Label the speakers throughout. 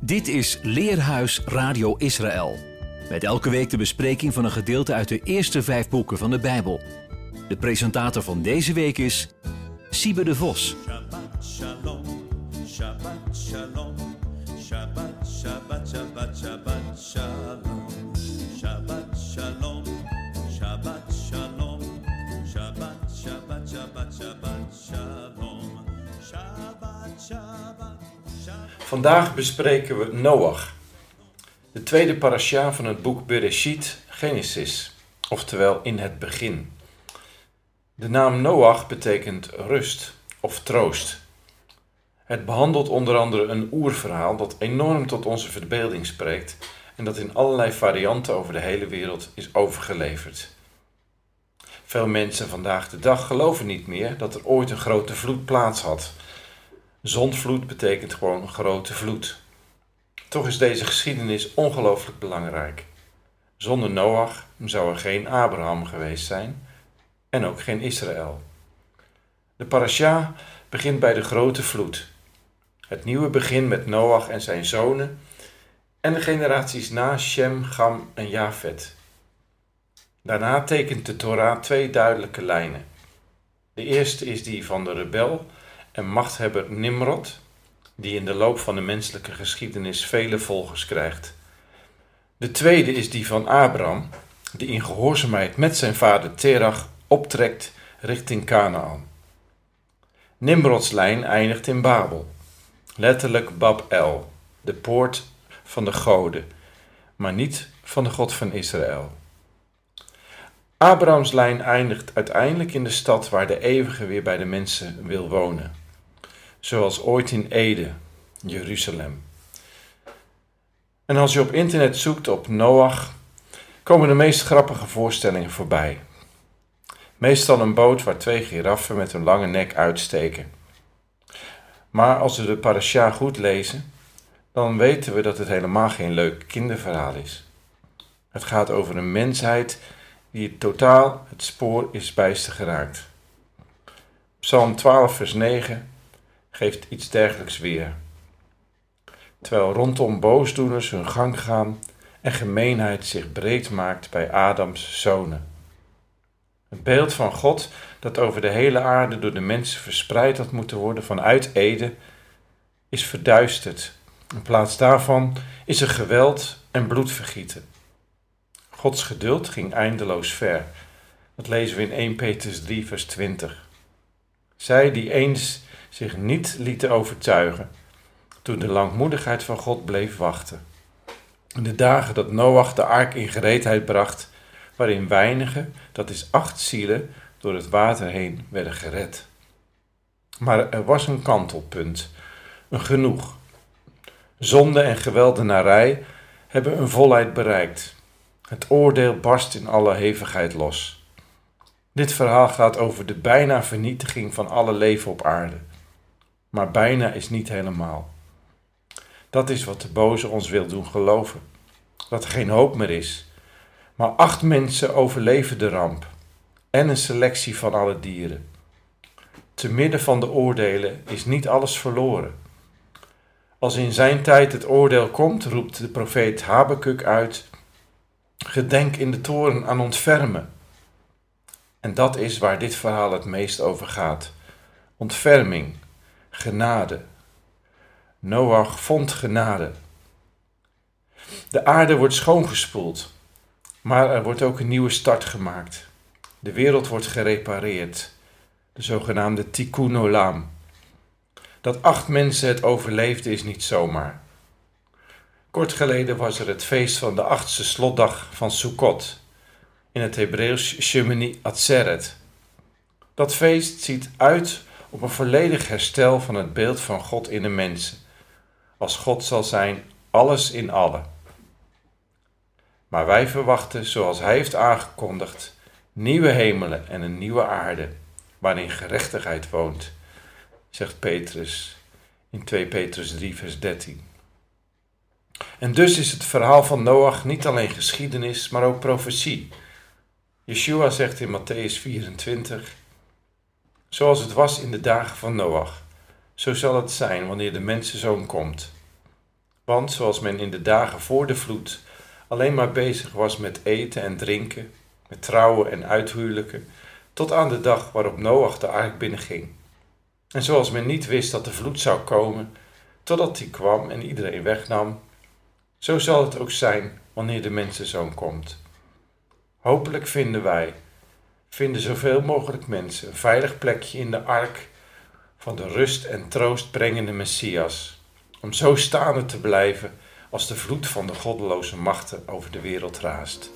Speaker 1: Dit is Leerhuis Radio Israël. Met elke week de bespreking van een gedeelte uit de eerste vijf boeken van de Bijbel. De presentator van deze week is Siebe de Vos.
Speaker 2: Vandaag bespreken we Noach, de tweede parasha van het boek Bereshit, Genesis, oftewel in het begin. De naam Noach betekent rust of troost. Het behandelt onder andere een oerverhaal dat enorm tot onze verbeelding spreekt en dat in allerlei varianten over de hele wereld is overgeleverd. Veel mensen vandaag de dag geloven niet meer dat er ooit een grote vloed plaats had. Zondvloed betekent gewoon grote vloed. Toch is deze geschiedenis ongelooflijk belangrijk. Zonder Noach zou er geen Abraham geweest zijn en ook geen Israël. De parasha begint bij de grote vloed. Het nieuwe begin met Noach en zijn zonen en de generaties na Shem, Gam en Jafet. Daarna tekent de Torah twee duidelijke lijnen. De eerste is die van de rebel en machthebber Nimrod, die in de loop van de menselijke geschiedenis vele volgers krijgt. De tweede is die van Abraham, die in gehoorzaamheid met zijn vader Terach optrekt richting Canaan. Nimrods lijn eindigt in Babel, letterlijk Bab-El, de poort van de goden, maar niet van de God van Israël. Abrahams lijn eindigt uiteindelijk in de stad waar de eeuwige weer bij de mensen wil wonen, zoals ooit in Ede, Jeruzalem. En als je op internet zoekt op Noach, komen de meest grappige voorstellingen voorbij. Meestal een boot waar twee giraffen met een lange nek uitsteken. Maar als we de parasha goed lezen, dan weten we dat het helemaal geen leuk kinderverhaal is. Het gaat over een mensheid die totaal het spoor is bijster geraakt. Psalm 12, vers 9 geeft iets dergelijks weer. Terwijl rondom boosdoeners hun gang gaan en gemeenheid zich breed maakt bij Adams zonen. Het beeld van God dat over de hele aarde door de mensen verspreid had moeten worden vanuit Ede, is verduisterd. In plaats daarvan is er geweld en bloedvergieten. Gods geduld ging eindeloos ver. Dat lezen we in 1 Petrus 3, vers 20. Zij die eens zich niet lieten overtuigen, toen de langmoedigheid van God bleef wachten. In de dagen dat Noach de ark in gereedheid bracht, waarin weinigen, dat is acht zielen, door het water heen werden gered. Maar er was een kantelpunt, een genoeg. Zonde en geweldenarij hebben een volheid bereikt. Het oordeel barst in alle hevigheid los. Dit verhaal gaat over de bijna vernietiging van alle leven op aarde. Maar bijna is niet helemaal. Dat is wat de boze ons wil doen geloven. Dat er geen hoop meer is. Maar acht mensen overleven de ramp. En een selectie van alle dieren. Te midden van de oordelen is niet alles verloren. Als in zijn tijd het oordeel komt, roept de profeet Habakuk uit: Gedenk in de toren aan ontfermen. En dat is waar dit verhaal het meest over gaat: ontferming, genade. Noach vond genade. De aarde wordt schoongespoeld, maar er wordt ook een nieuwe start gemaakt. De wereld wordt gerepareerd, de zogenaamde tikkun olam. Dat acht mensen het overleefden is niet zomaar. Kort geleden was er het feest van de achtste slotdag van Sukkot, in het Hebreeuws Shemini Atzeret. Dat feest ziet uit op een volledig herstel van het beeld van God in de mensen, als God zal zijn alles in allen. Maar wij verwachten, zoals Hij heeft aangekondigd, nieuwe hemelen en een nieuwe aarde, waarin gerechtigheid woont, zegt Petrus in 2 Petrus 3, vers 13. En dus is het verhaal van Noach niet alleen geschiedenis, maar ook profetie. Yeshua zegt in Matthäus 24: Zoals het was in de dagen van Noach, zo zal het zijn wanneer de mensenzoon komt. Want zoals men in de dagen voor de vloed alleen maar bezig was met eten en drinken, met trouwen en uithuwelijken, tot aan de dag waarop Noach de ark binnenging. En zoals men niet wist dat de vloed zou komen, totdat die kwam en iedereen wegnam, zo zal het ook zijn wanneer de mensenzoon komt. Hopelijk vinden wij, vinden zoveel mogelijk mensen, een veilig plekje in de ark van de rust en troost brengende Messias, om zo staande te blijven als de vloed van de goddeloze machten over de wereld raast.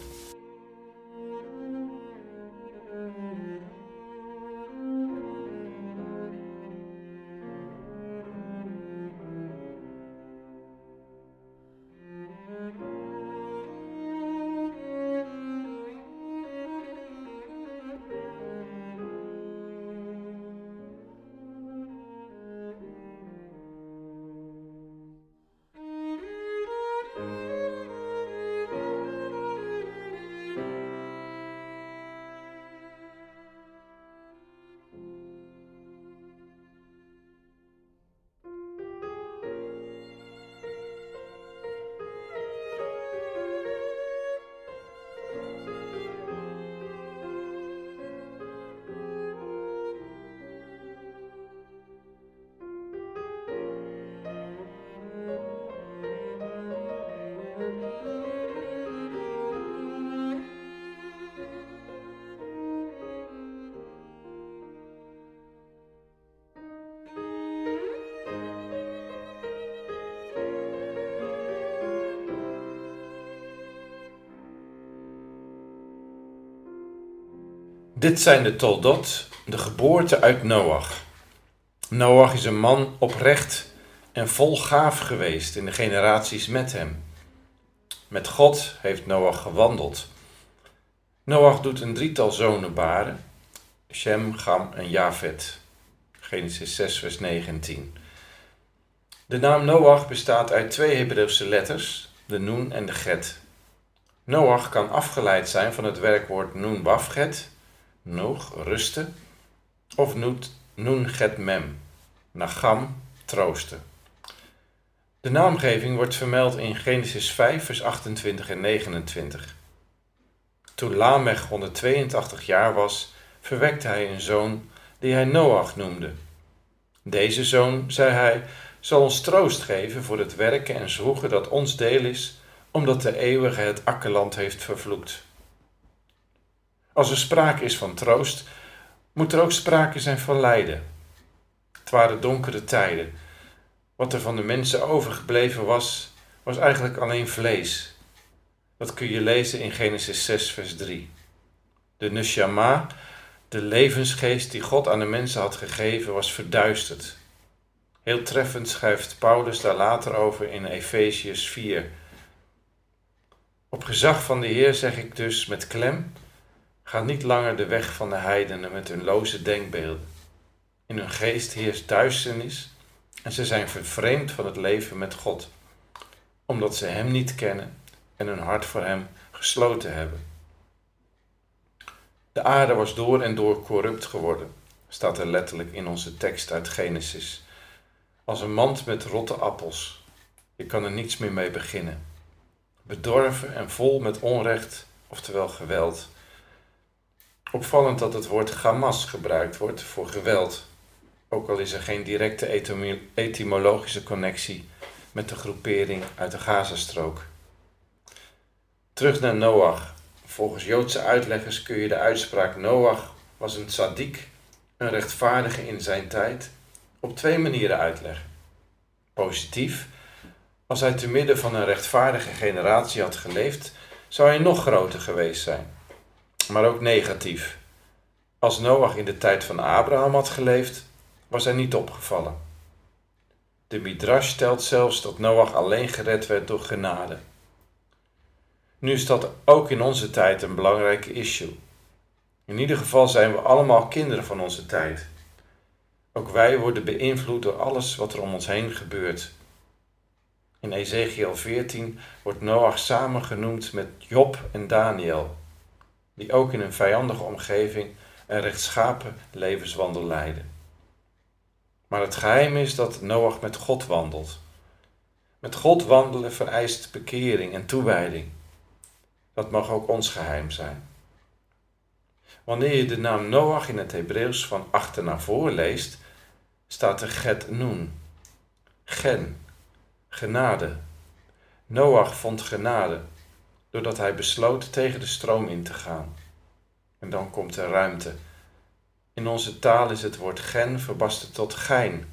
Speaker 2: Dit zijn de Toldot, de geboorte uit Noach. Noach is een man oprecht en vol gaaf geweest in de generaties met hem. Met God heeft Noach gewandeld. Noach doet een drietal zonen baren: Shem, Gam en Javet. Genesis 6, vers 9 en 10. De naam Noach bestaat uit twee Hebreeuwse letters, de Noen en de Get. Noach kan afgeleid zijn van het werkwoord Noen Wafget, Nog, rusten, of Noen Get Mem, Nagam, troosten. De naamgeving wordt vermeld in Genesis 5, vers 28 en 29. Toen Lamech 182 jaar was, verwekte hij een zoon die hij Noach noemde. Deze zoon, zei hij, zal ons troost geven voor het werken en zwoegen dat ons deel is, omdat de eeuwige het akkerland heeft vervloekt. Als er sprake is van troost, moet er ook sprake zijn van lijden. Het waren donkere tijden. Wat er van de mensen overgebleven was, was eigenlijk alleen vlees. Dat kun je lezen in Genesis 6, vers 3. De neshama, de levensgeest die God aan de mensen had gegeven, was verduisterd. Heel treffend schrijft Paulus daar later over in Efeziërs 4. Op gezag van de Heer zeg ik dus met klem: ga niet langer de weg van de heidenen met hun loze denkbeelden. In hun geest heerst duisternis en ze zijn vervreemd van het leven met God, omdat ze Hem niet kennen en hun hart voor Hem gesloten hebben. De aarde was door en door corrupt geworden, staat er letterlijk in onze tekst uit Genesis. Als een mand met rotte appels. Je kan er niets meer mee beginnen. Bedorven en vol met onrecht, oftewel geweld. Opvallend dat het woord gamas gebruikt wordt voor geweld, ook al is er geen directe etymologische connectie met de groepering uit de Gazastrook. Terug naar Noach. Volgens Joodse uitleggers kun je de uitspraak Noach was een tzaddik, een rechtvaardige in zijn tijd, op twee manieren uitleggen. Positief, als hij te midden van een rechtvaardige generatie had geleefd, zou hij nog groter geweest zijn. Maar ook negatief. Als Noach in de tijd van Abraham had geleefd, was hij niet opgevallen. De Midrash stelt zelfs dat Noach alleen gered werd door genade. Nu is dat ook in onze tijd een belangrijke issue. In ieder geval zijn we allemaal kinderen van onze tijd. Ook wij worden beïnvloed door alles wat er om ons heen gebeurt. In Ezekiel 14 wordt Noach samen genoemd met Job en Daniel, die ook in een vijandige omgeving een rechtschapen levenswandel leiden. Maar het geheim is dat Noach met God wandelt. Met God wandelen vereist bekering en toewijding. Dat mag ook ons geheim zijn. Wanneer je de naam Noach in het Hebreeuws van achter naar voor leest, staat er Get Noen. Gen, genade. Noach vond genade doordat hij besloot tegen de stroom in te gaan. En dan komt er ruimte. In onze taal is het woord gen verbasterd tot gein.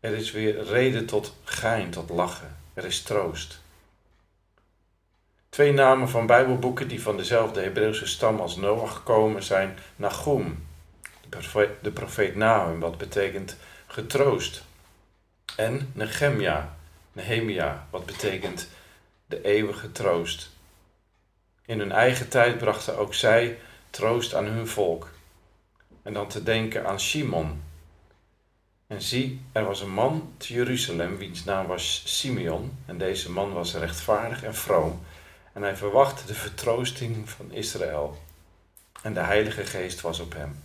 Speaker 2: Er is weer reden tot gein, tot lachen. Er is troost. Twee namen van Bijbelboeken die van dezelfde Hebreeuwse stam als Noach komen zijn Nahum, de profeet, de profeet Nahum, wat betekent getroost. En Nehemia, Nehemia, wat betekent de eeuwige troost. In hun eigen tijd brachten ook zij troost aan hun volk. En dan te denken aan Simon. En zie, er was een man te Jeruzalem, wiens naam was Simeon. En deze man was rechtvaardig en vroom. En hij verwachtte de vertroosting van Israël. En de Heilige Geest was op hem.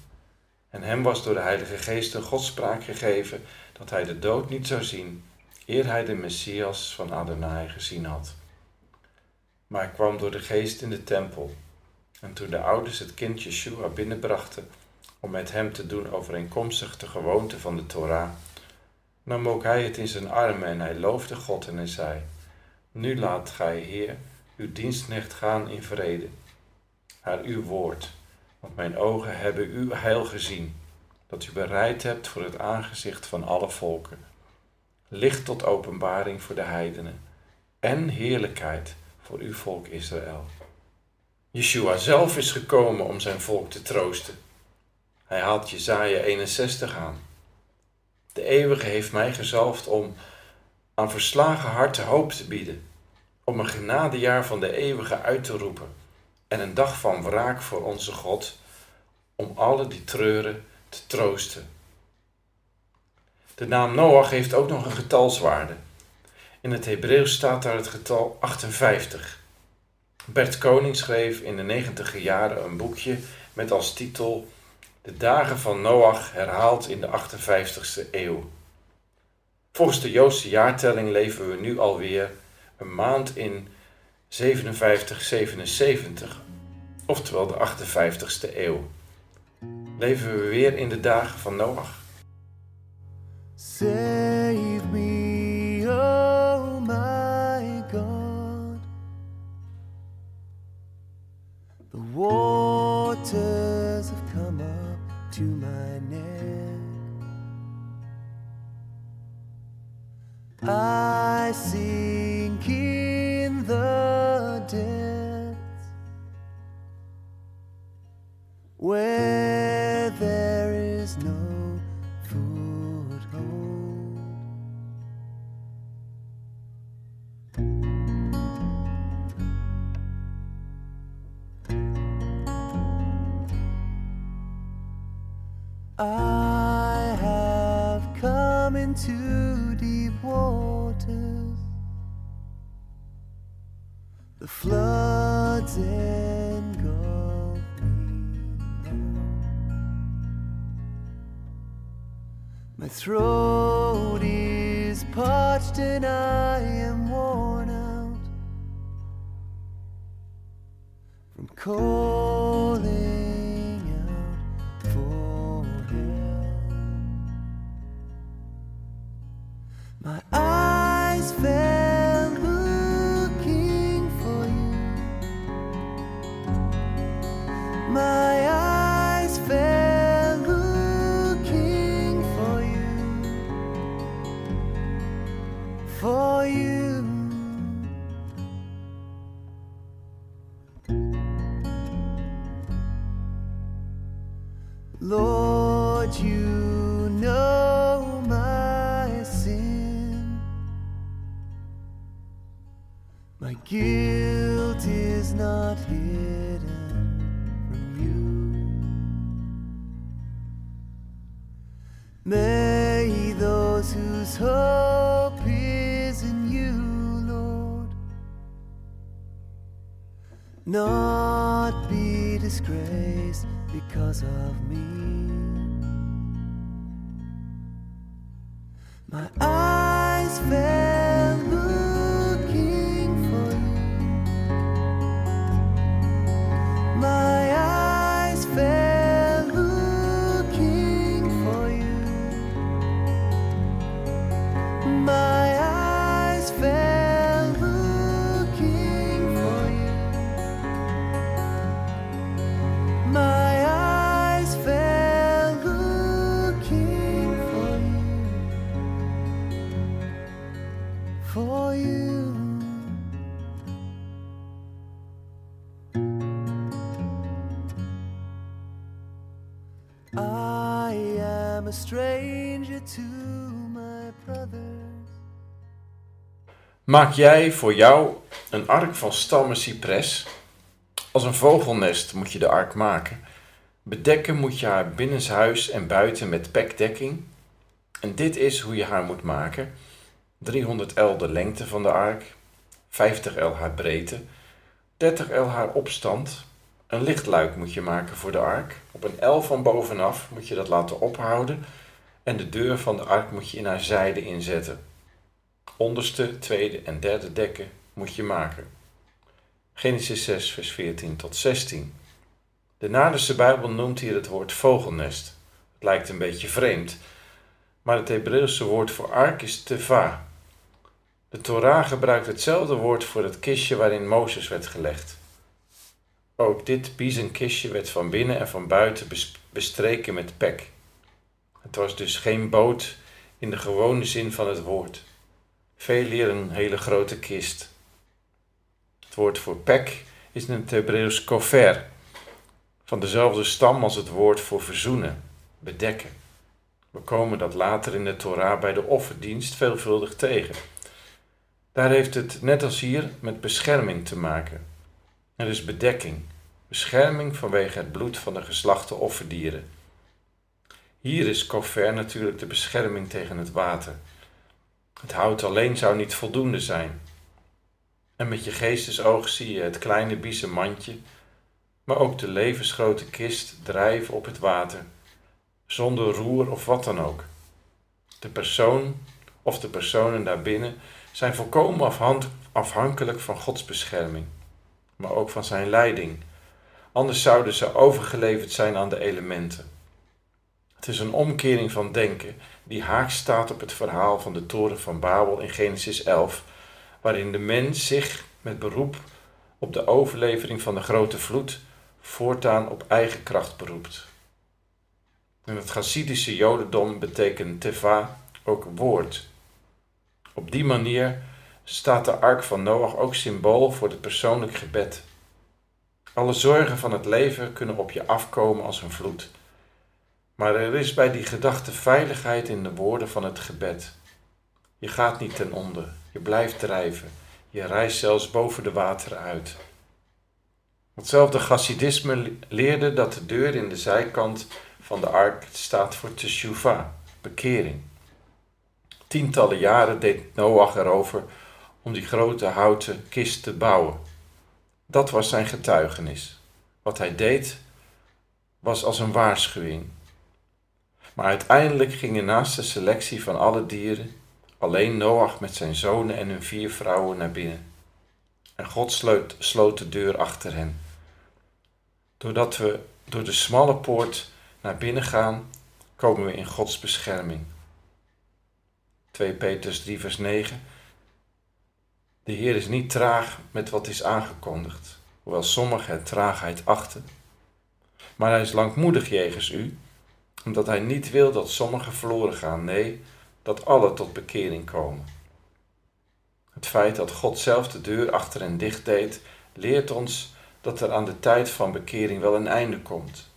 Speaker 2: En hem was door de Heilige Geest een godspraak gegeven dat hij de dood niet zou zien, eer hij de Messias van Adonai gezien had. Maar kwam door de Geest in de tempel. En toen de ouders het kind Yeshua binnenbrachten om met hem te doen overeenkomstig de gewoonte van de Torah, nam ook hij het in zijn armen en hij loofde God en hij zei, Nu laat gij, Heer, uw dienstknecht gaan in vrede, naar uw woord, want mijn ogen hebben uw heil gezien, dat u bereid hebt voor het aangezicht van alle volken, licht tot openbaring voor de heidenen en heerlijkheid voor uw volk Israël. Yeshua zelf is gekomen om zijn volk te troosten. Hij haalt Jesaja 61 aan. De eeuwige heeft mij gezalfd om aan verslagen harten hoop te bieden, om een genadejaar van de eeuwige uit te roepen en een dag van wraak voor onze God, om alle die treuren te troosten. De naam Noach heeft ook nog een getalswaarde. In het Hebreeuws staat daar het getal 58. Bert Koning schreef in de negentiger jaren een boekje met als titel De dagen van Noach herhaald in de 58ste eeuw. Volgens de Joodse jaartelling leven we nu alweer een maand in 5777, oftewel de 58ste eeuw. Leven we weer in de dagen van Noach.
Speaker 3: When through My eyes fell
Speaker 2: Maak jij voor jou een ark van stammen cypres? Als een vogelnest moet je de ark maken. Bedekken moet je haar binnenshuis en buiten met pekdekking. En dit is hoe je haar moet maken. 300 L de lengte van de ark, 50 L haar breedte, 30 L haar opstand. Een lichtluik moet je maken voor de ark. Op een L van bovenaf moet je dat laten ophouden. En de deur van de ark moet je in haar zijde inzetten. Onderste, tweede en derde dekken moet je maken. Genesis 6, vers 14 tot 16. De Naderse Bijbel noemt hier het woord vogelnest. Het lijkt een beetje vreemd, maar het Hebreeuwse woord voor ark is teva. De Torah gebruikt hetzelfde woord voor het kistje waarin Mozes werd gelegd. Ook dit biezenkistje werd van binnen en van buiten bes- bestreken met pek. Het was dus geen boot in de gewone zin van het woord. Veel eer een hele grote kist. Het woord voor pek is in het Hebreeuws kofer, van dezelfde stam als het woord voor verzoenen, bedekken. We komen dat later in de Torah bij de offerdienst veelvuldig tegen. Daar heeft het, net als hier, met bescherming te maken. Er is bedekking, bescherming vanwege het bloed van de geslachte offerdieren. Hier is kofer natuurlijk de bescherming tegen het water. Het hout alleen zou niet voldoende zijn. En met je geestesoog zie je het kleine biezen mandje, maar ook de levensgrote kist drijven op het water, zonder roer of wat dan ook. De persoon of de personen daarbinnen zijn volkomen afhan- afhankelijk van Gods bescherming, maar ook van zijn leiding. Anders zouden ze overgeleverd zijn aan de elementen. Het is een omkering van denken die haaks staat op het verhaal van de toren van Babel in Genesis 11, waarin de mens zich met beroep op de overlevering van de grote vloed voortaan op eigen kracht beroept. In het Hasidische Jodendom betekent teva ook woord. Op die manier staat de ark van Noach ook symbool voor het persoonlijk gebed. Alle zorgen van het leven kunnen op je afkomen als een vloed. Maar er is bij die gedachte veiligheid in de woorden van het gebed. Je gaat niet ten onder, je blijft drijven, je reist zelfs boven de wateren uit. Hetzelfde Chassidisme leerde dat de deur in de zijkant van de ark staat voor teshuvah, bekering. Tientallen jaren deed Noach erover om die grote houten kist te bouwen. Dat was zijn getuigenis. Wat hij deed was als een waarschuwing. Maar uiteindelijk gingen naast de selectie van alle dieren alleen Noach met zijn zonen en hun vier vrouwen naar binnen. En God sloot, sloot de deur achter hen. Doordat we door de smalle poort naar binnen gaan, komen we in Gods bescherming. 2 Petrus 3 vers 9 De Heer is niet traag met wat is aangekondigd, hoewel sommigen het traagheid achten. Maar hij is langmoedig jegens u, omdat hij niet wil dat sommigen verloren gaan, nee, dat alle tot bekering komen. Het feit dat God zelf de deur achter hen dicht deed, leert ons dat er aan de tijd van bekering wel een einde komt.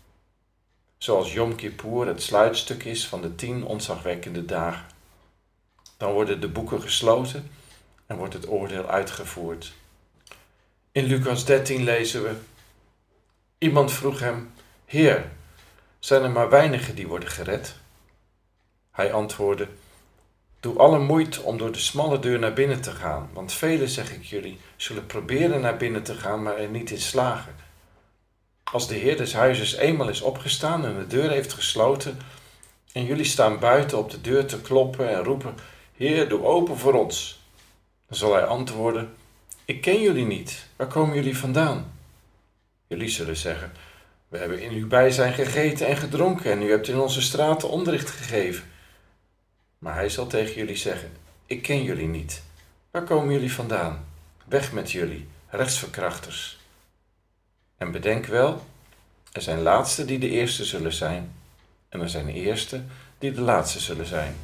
Speaker 2: Zoals Yom Kippur het sluitstuk is van de tien ontzagwekkende dagen. Dan worden de boeken gesloten en wordt het oordeel uitgevoerd. In Lucas 13 lezen we: Iemand vroeg hem: Heer, zijn er maar weinigen die worden gered? Hij antwoordde: Doe alle moeite om door de smalle deur naar binnen te gaan, want velen, zeg ik jullie, zullen proberen naar binnen te gaan, maar er niet in slagen. Als de Heer des huizes eenmaal is opgestaan en de deur heeft gesloten, en jullie staan buiten op de deur te kloppen en roepen: Heer, doe open voor ons. Dan zal hij antwoorden: Ik ken jullie niet. Waar komen jullie vandaan? Jullie zullen zeggen: We hebben in uw bijzijn gegeten en gedronken en u hebt in onze straten onderricht gegeven. Maar hij zal tegen jullie zeggen: Ik ken jullie niet. Waar komen jullie vandaan? Weg met jullie, rechtsverkrachters. En bedenk wel: er zijn laatsten die de eerste zullen zijn, en er zijn eersten die de laatste zullen zijn.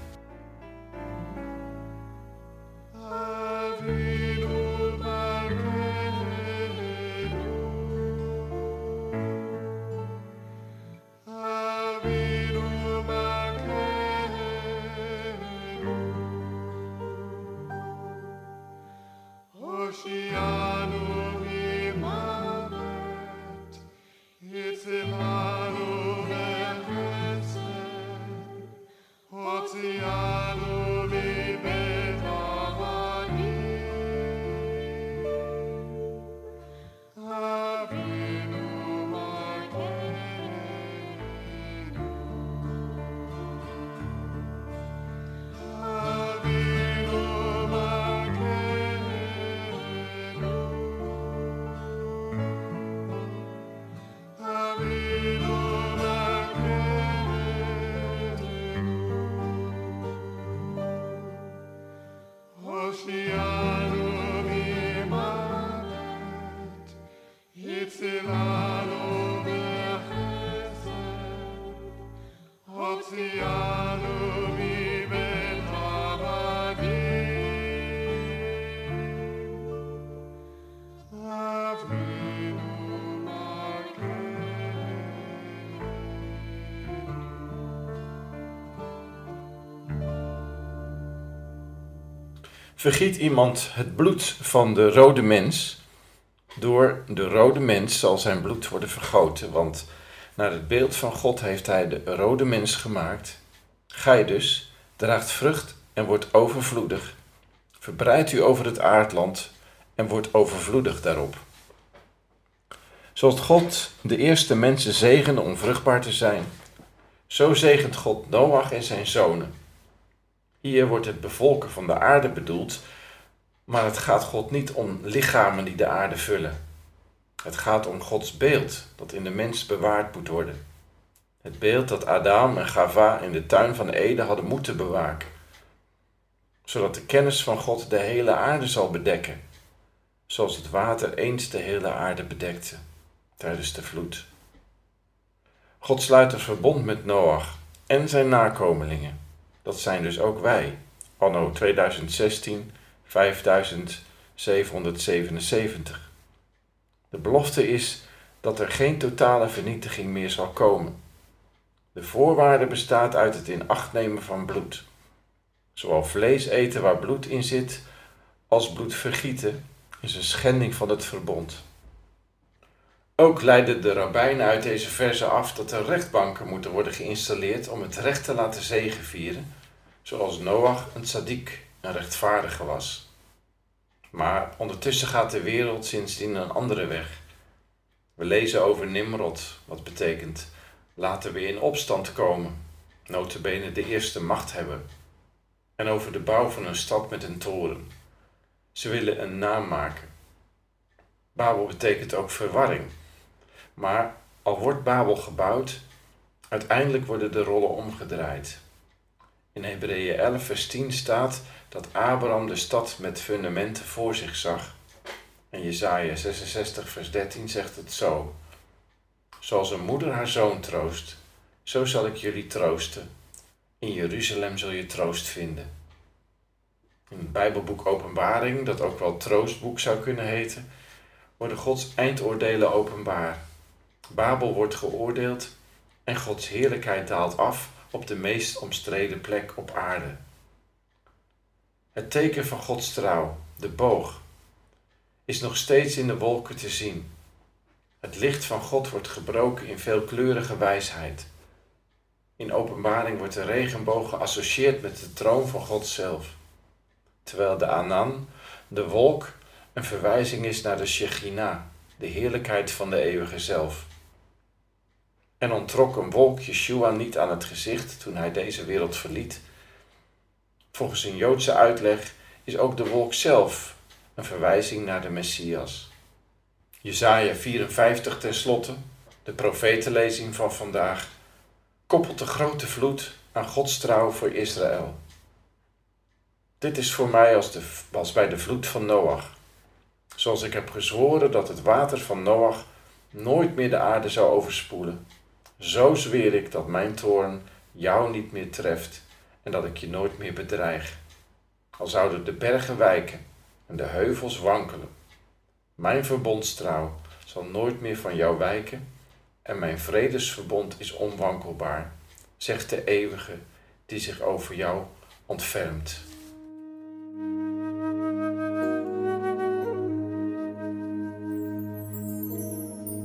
Speaker 2: Vergiet iemand het bloed van de rode mens, door de rode mens zal zijn bloed worden vergoten, want naar het beeld van God heeft hij de rode mens gemaakt. Gij dus draagt vrucht en wordt overvloedig. Verbreidt u over het aardland en wordt overvloedig daarop. Zoals God de eerste mensen zegende om vruchtbaar te zijn, zo zegent God Noach en zijn zonen. Hier wordt het bevolken van de aarde bedoeld, maar het gaat God niet om lichamen die de aarde vullen. Het gaat om Gods beeld dat in de mens bewaard moet worden. Het beeld dat Adam en Gava in de tuin van Eden hadden moeten bewaken, zodat de kennis van God de hele aarde zal bedekken, zoals het water eens de hele aarde bedekte tijdens de vloed. God sluit een verbond met Noach en zijn nakomelingen. Dat zijn dus ook wij, anno 2016, 5777. De belofte is dat er geen totale vernietiging meer zal komen. De voorwaarde bestaat uit het in acht nemen van bloed. Zowel vlees eten waar bloed in zit, als bloed vergieten is een schending van het verbond. Ook leiden de rabbijnen uit deze verse af dat er rechtbanken moeten worden geïnstalleerd om het recht te laten zegevieren, zoals Noach een tzaddik, een rechtvaardige was. Maar ondertussen gaat de wereld sindsdien een andere weg. We lezen over Nimrod, wat betekent laten we in opstand komen, notabene de eerste macht hebben, en over de bouw van een stad met een toren. Ze willen een naam maken. Babel betekent ook verwarring. Maar al wordt Babel gebouwd, uiteindelijk worden de rollen omgedraaid. In Hebreeën 11, vers 10 staat dat Abraham de stad met fundamenten voor zich zag. En Jesaja 66, vers 13 zegt het zo. Zoals een moeder haar zoon troost, zo zal ik jullie troosten. In Jeruzalem zul je troost vinden. In het Bijbelboek Openbaring, dat ook wel troostboek zou kunnen heten, worden Gods eindoordelen openbaar. Babel wordt geoordeeld en Gods heerlijkheid daalt af op de meest omstreden plek op aarde. Het teken van Gods trouw, de boog, is nog steeds in de wolken te zien. Het licht van God wordt gebroken in veelkleurige wijsheid. In openbaring wordt de regenboog geassocieerd met de troon van God zelf, terwijl de Anan, de wolk, een verwijzing is naar de Shechina, de heerlijkheid van de eeuwige zelf. En ontrok een wolk Yeshua niet aan het gezicht toen hij deze wereld verliet. Volgens een Joodse uitleg is ook de wolk zelf een verwijzing naar de Messias. Jesaja 54 tenslotte, de profetenlezing van vandaag, koppelt de grote vloed aan Gods trouw voor Israël. Dit is voor mij als, de, als bij de vloed van Noach. Zoals ik heb gezworen dat het water van Noach nooit meer de aarde zou overspoelen. Zo zweer ik dat mijn toorn jou niet meer treft en dat ik je nooit meer bedreig. Al zouden de bergen wijken en de heuvels wankelen. Mijn verbondstrouw zal nooit meer van jou wijken en mijn vredesverbond is onwankelbaar, zegt de eeuwige die zich over jou ontfermt.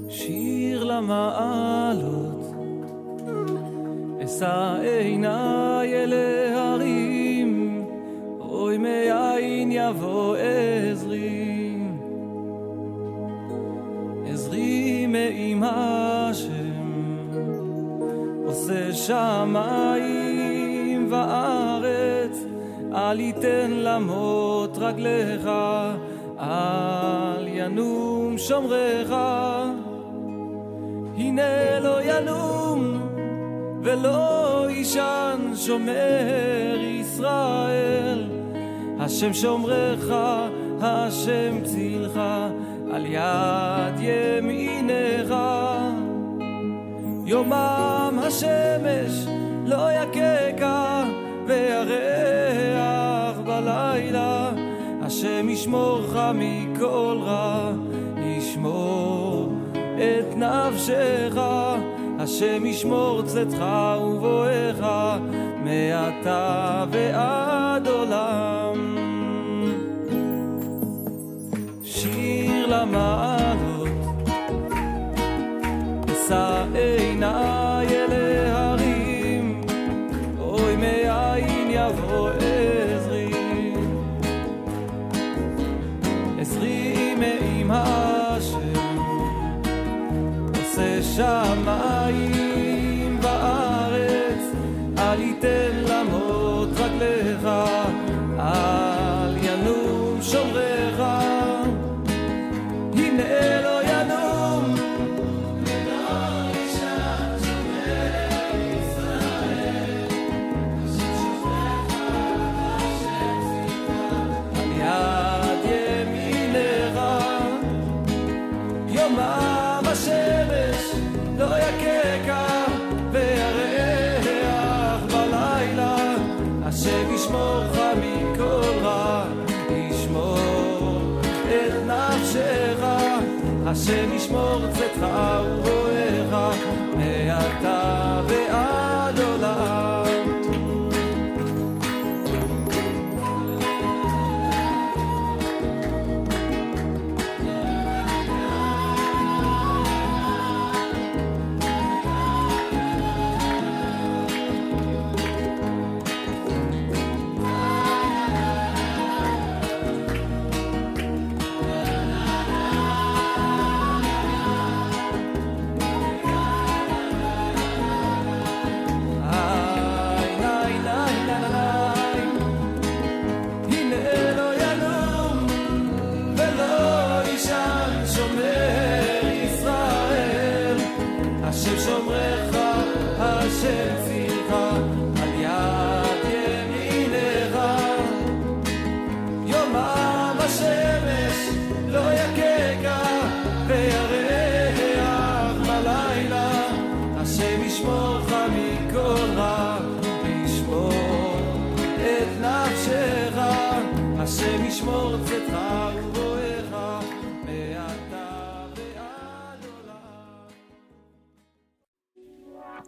Speaker 4: Shir lama אשא עיניי אל ההרים, אוי מאין יבוא עזרי. עזרי מעם השם, עושה שמיים וארץ, אל יתן למות רגליך, אל ינום שומרך. הנה לא ינום ולא יישן שומר ישראל. השם שומרך, השם צילך, על יד ימינך. יומם השמש לא יככה, וירח בלילה. השם ישמורך מכל רע, ישמור את נפשך, השם ישמור צאתך ובואך מעתה ועד עולם. שיר למעלה השם ישמור צאתך ובואך מעתה